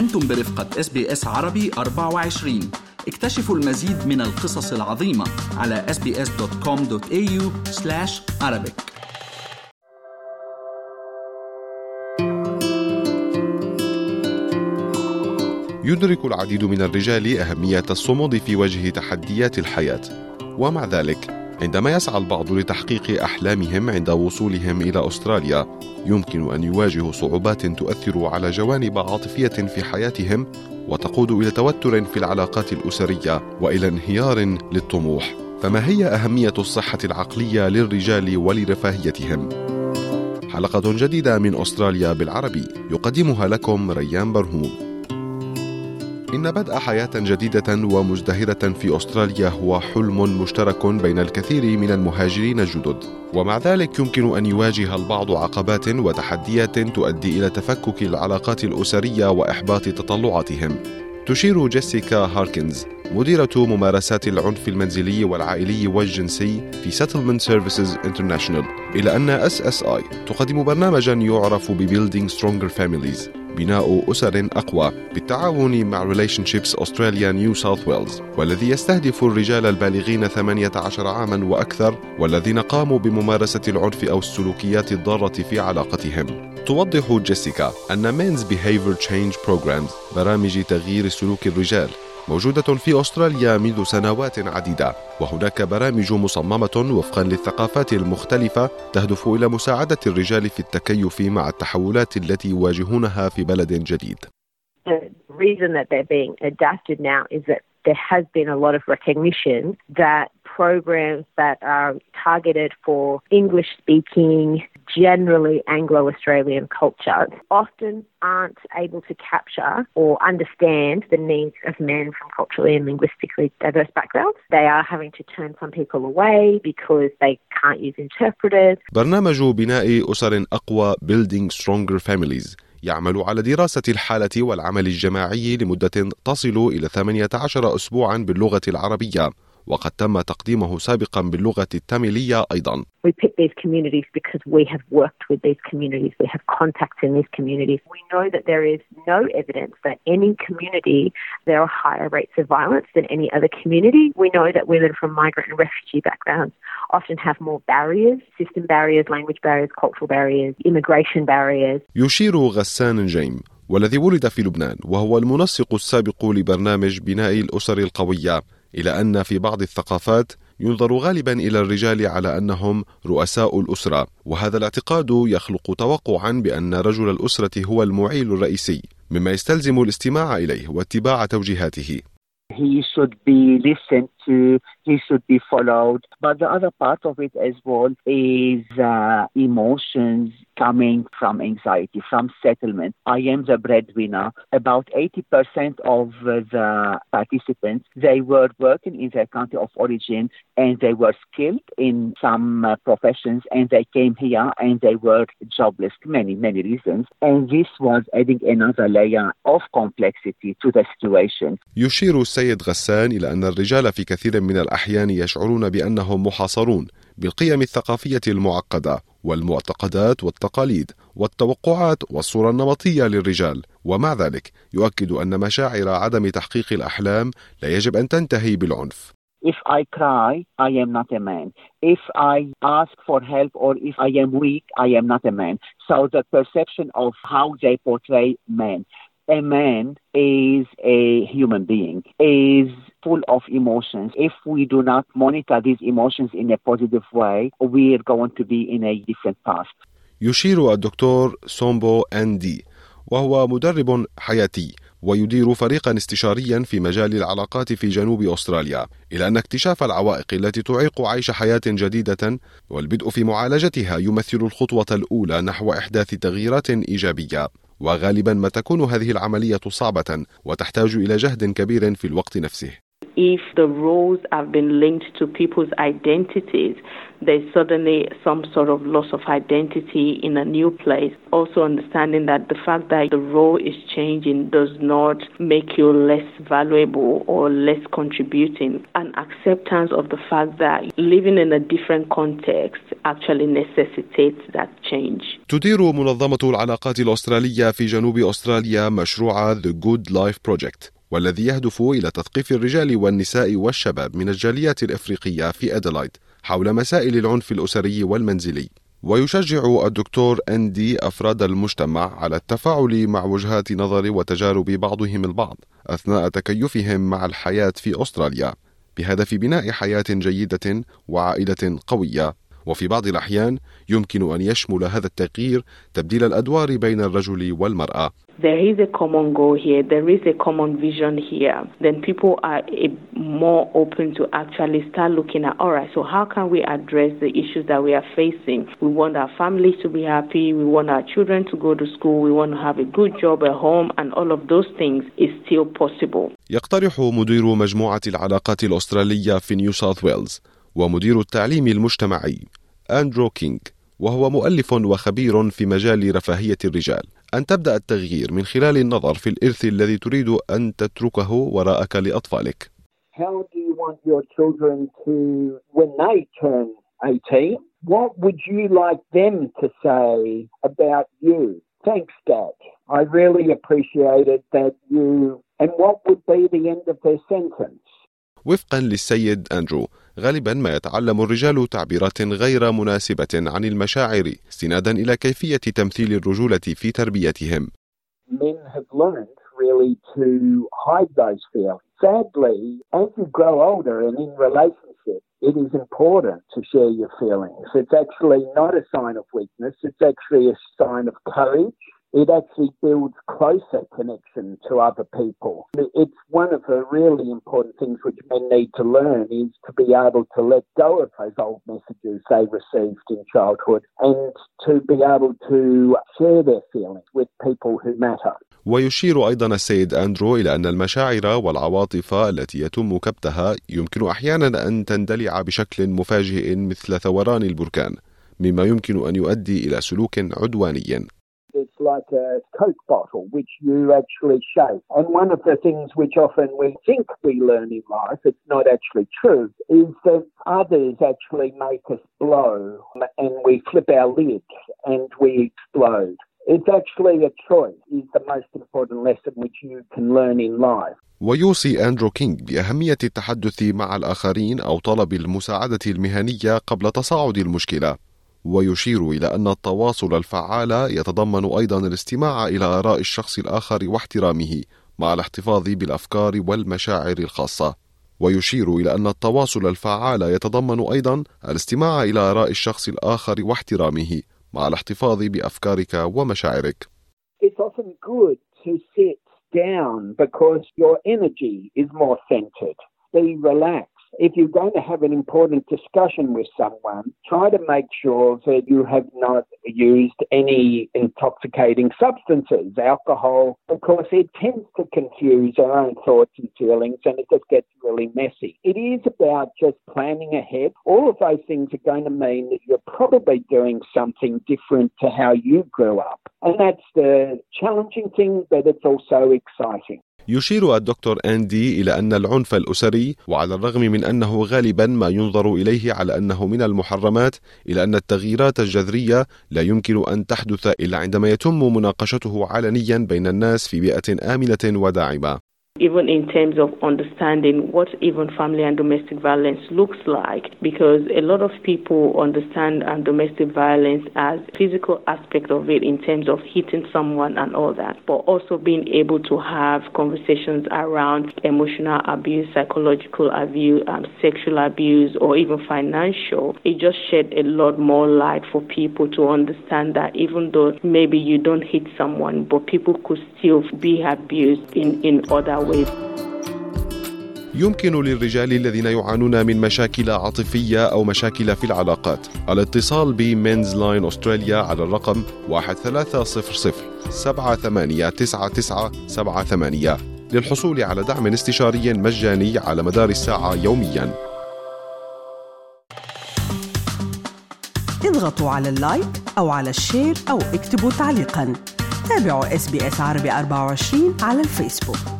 أنتم برفقة SBS عربي 24 اكتشفوا المزيد من القصص العظيمة على sbs.com.au Arabic. يدرك العديد من الرجال أهمية الصمود في وجه تحديات الحياة ومع ذلك عندما يسعى البعض لتحقيق أحلامهم عند وصولهم إلى أستراليا يمكن أن يواجهوا صعوبات تؤثر على جوانب عاطفية في حياتهم وتقود إلى توتر في العلاقات الأسرية وإلى انهيار للطموح فما هي أهمية الصحة العقلية للرجال ولرفاهيتهم؟ حلقة جديدة من أستراليا بالعربي يقدمها لكم ريان برهوم إن بدء حياة جديدة ومزدهرة في أستراليا هو حلم مشترك بين الكثير من المهاجرين الجدد، ومع ذلك يمكن أن يواجه البعض عقبات وتحديات تؤدي إلى تفكك العلاقات الأسرية وإحباط تطلعاتهم. تشير جيسيكا هاركنز مديرة ممارسات العنف المنزلي والعائلي والجنسي في Settlement Services International إلى أن SSI تقدم برنامجا يعرف ب Building Stronger Families بناء أسر أقوى بالتعاون مع Relationships Australia New South Wales والذي يستهدف الرجال البالغين 18 عاما وأكثر والذين قاموا بممارسة العنف أو السلوكيات الضارة في علاقتهم. توضح جيسيكا أن Men's Behavior Change Programs برامج تغيير سلوك الرجال. موجودة في أستراليا منذ سنوات عديدة وهناك برامج مصممة وفقا للثقافات المختلفة تهدف إلى مساعدة الرجال في التكيف مع التحولات التي يواجهونها في بلد جديد. The reason that they're being adapted now is that there has been a lot of recognition that programs that are targeted for English speaking, generally Anglo Australian culture often aren't able to capture or understand the needs of men from culturally and linguistically diverse backgrounds. They are having to turn some people away because they can't use interpreters. برنامج بناء أسر أقوى Building Stronger Families يعمل على دراسة الحالة والعمل الجماعي لمدة تصل إلى 18 أسبوعا باللغة العربية وقد تم تقديمه سابقا باللغة التاميلية أيضا We pick these communities because we have worked with these communities. We have contacts in these communities. We know that there is no evidence that any community there are higher rates of violence than any other community. We know that women from migrant and refugee backgrounds often have more barriers, system barriers, language barriers, cultural barriers, immigration barriers. يشير غسان جيم والذي ولد في لبنان وهو المنسق السابق لبرنامج بناء الأسر القوية إلى أن في بعض الثقافات ينظر غالبا إلى الرجال على أنهم رؤساء الأسرة وهذا الاعتقاد يخلق توقعا بأن رجل الأسرة هو المعيل الرئيسي مما يستلزم الاستماع إليه واتباع توجيهاته he should be listened to, he should be followed. But the other part of it as well is uh, emotions coming from anxiety, from settlement. I am the breadwinner. About 80% of the participants, they were working in their country of origin and they were skilled in some uh, professions and they came here and they were jobless, many, many reasons. And this was adding another layer of complexity to the situation. يشير السيد غسان إلى أن الرجال في كثير من الأحيان يشعرون بأنهم محاصرون بالقيم الثقافية المعقدة والمعتقدات والتقاليد والتوقعات والصورة النمطية للرجال ومع ذلك يؤكد أن مشاعر عدم تحقيق الأحلام لا يجب أن تنتهي بالعنف If I cry, I am not a man. If I ask for help or if I am weak, I am not a man. So the perception of how they portray men. A man is a human being, is full of emotions. If we do not monitor these emotions in a positive way, we are going to be in a different path. يشير الدكتور سومبو أندي وهو مدرب حياتي ويدير فريقا استشاريا في مجال العلاقات في جنوب أستراليا إلى أن اكتشاف العوائق التي تعيق عيش حياة جديدة والبدء في معالجتها يمثل الخطوة الأولى نحو إحداث تغييرات إيجابية وغالبا ما تكون هذه العملية صعبة وتحتاج إلى جهد كبير في الوقت نفسه. if the roles have been linked to people's identities, there's suddenly some sort of loss of identity in a new place. Also understanding that the fact that the role is changing does not make you less valuable or less contributing. An acceptance of the fact that living in a different context actually necessitates that change. تدير منظمة العلاقات الأسترالية في جنوب أستراليا مشروع The Good Life Project والذي يهدف إلى تثقيف الرجال والنساء والشباب من الجاليات الإفريقية في أدلايد حول مسائل العنف الأسري والمنزلي. ويشجع الدكتور أندي أفراد المجتمع على التفاعل مع وجهات نظر وتجارب بعضهم البعض أثناء تكيفهم مع الحياة في أستراليا بهدف بناء حياة جيدة وعائلة قوية وفي بعض الأحيان يمكن أن يشمل هذا التغيير تبديل الأدوار بين الرجل والمرأة there is a common goal here, there is a common vision here, then people are more open to actually start looking at all right, so how can we address the issues that we are facing? We want our families to be happy, we want our children to go to school, we want to have a good job at home, and all of those things is still possible. يقترح مدير مجموعة العلاقات الأسترالية في نيو ساوث ويلز ومدير التعليم المجتمعي أندرو كينغ وهو مؤلف وخبير في مجال رفاهية الرجال أن تبدأ التغيير من خلال النظر في الإرث الذي تريد أن تتركه وراءك لأطفالك. How do you want your children to, when they turn 18, what would you like them to say about you? Thanks, Dad. I really appreciated that you. And what would be the end of their sentence? وفقا للسيد أندرو غالبا ما يتعلم الرجال تعبيرات غير مناسبة عن المشاعر استنادا إلى كيفية تمثيل الرجولة في تربيتهم. Men have learned really to hide those feelings. Sadly, as you grow older and in relationships, it is important to share your feelings. It's actually not a sign of weakness, it's actually a sign of courage it actually builds closer connection to other people. It's one of the really important things which men need to learn is to be able to let go of those old messages they received in childhood and to be able to share their feelings with people who matter. ويشير أيضا السيد أندرو إلى أن المشاعر والعواطف التي يتم كبتها يمكن أحيانا أن تندلع بشكل مفاجئ مثل ثوران البركان مما يمكن أن يؤدي إلى سلوك عدواني like a Coke bottle, which you actually shake. And one of the things which often we think we learn in life, it's not actually true, is that others actually make us blow and we flip our lids and we explode. It's actually a choice is the most important lesson which you can learn in life. ويوصي أندرو كينغ بأهمية التحدث مع الآخرين أو طلب المساعدة المهنية قبل تصاعد المشكلة ويشير إلى أن التواصل الفعال يتضمن أيضا الاستماع إلى آراء الشخص الآخر واحترامه مع الاحتفاظ بالأفكار والمشاعر الخاصة ويشير إلى أن التواصل الفعال يتضمن أيضا الاستماع إلى آراء الشخص الآخر واحترامه مع الاحتفاظ بأفكارك ومشاعرك. It's often good to sit down because your energy is more centered. Be relaxed if you're going to have an important discussion with someone, try to make sure that you have not used any intoxicating substances, alcohol, because it tends to confuse our own thoughts and feelings and it just gets really messy. It is about just planning ahead. All of those things are going to mean that you're probably doing something different to how you grew up. And that's the challenging thing, but it's also exciting. يشير الدكتور أندي إلى أن العنف الأسري وعلى الرغم من أنه غالبا ما ينظر إليه على أنه من المحرمات إلى أن التغييرات الجذرية لا يمكن أن تحدث إلا عندما يتم مناقشته علنيا بين الناس في بيئة آمنة وداعمة. Even in terms of understanding what even family and domestic violence looks like because a lot of people understand um, domestic violence as physical aspect of it in terms of hitting someone and all that but also being able to have conversations around emotional abuse psychological abuse um, sexual abuse or even financial. It just shed a lot more light for people to understand that even though maybe you don't hit someone but people could still be abused in, in other ways يمكن للرجال الذين يعانون من مشاكل عاطفية أو مشاكل في العلاقات. الاتصال ب MensLine Australia على الرقم 1300 789978 للحصول على دعم استشاري مجاني على مدار الساعة يومياً. اضغطوا على ال like أو على ال share أو اكتبوا تعليقاً. تابعوا SBS عربي 24 على الفيسبوك.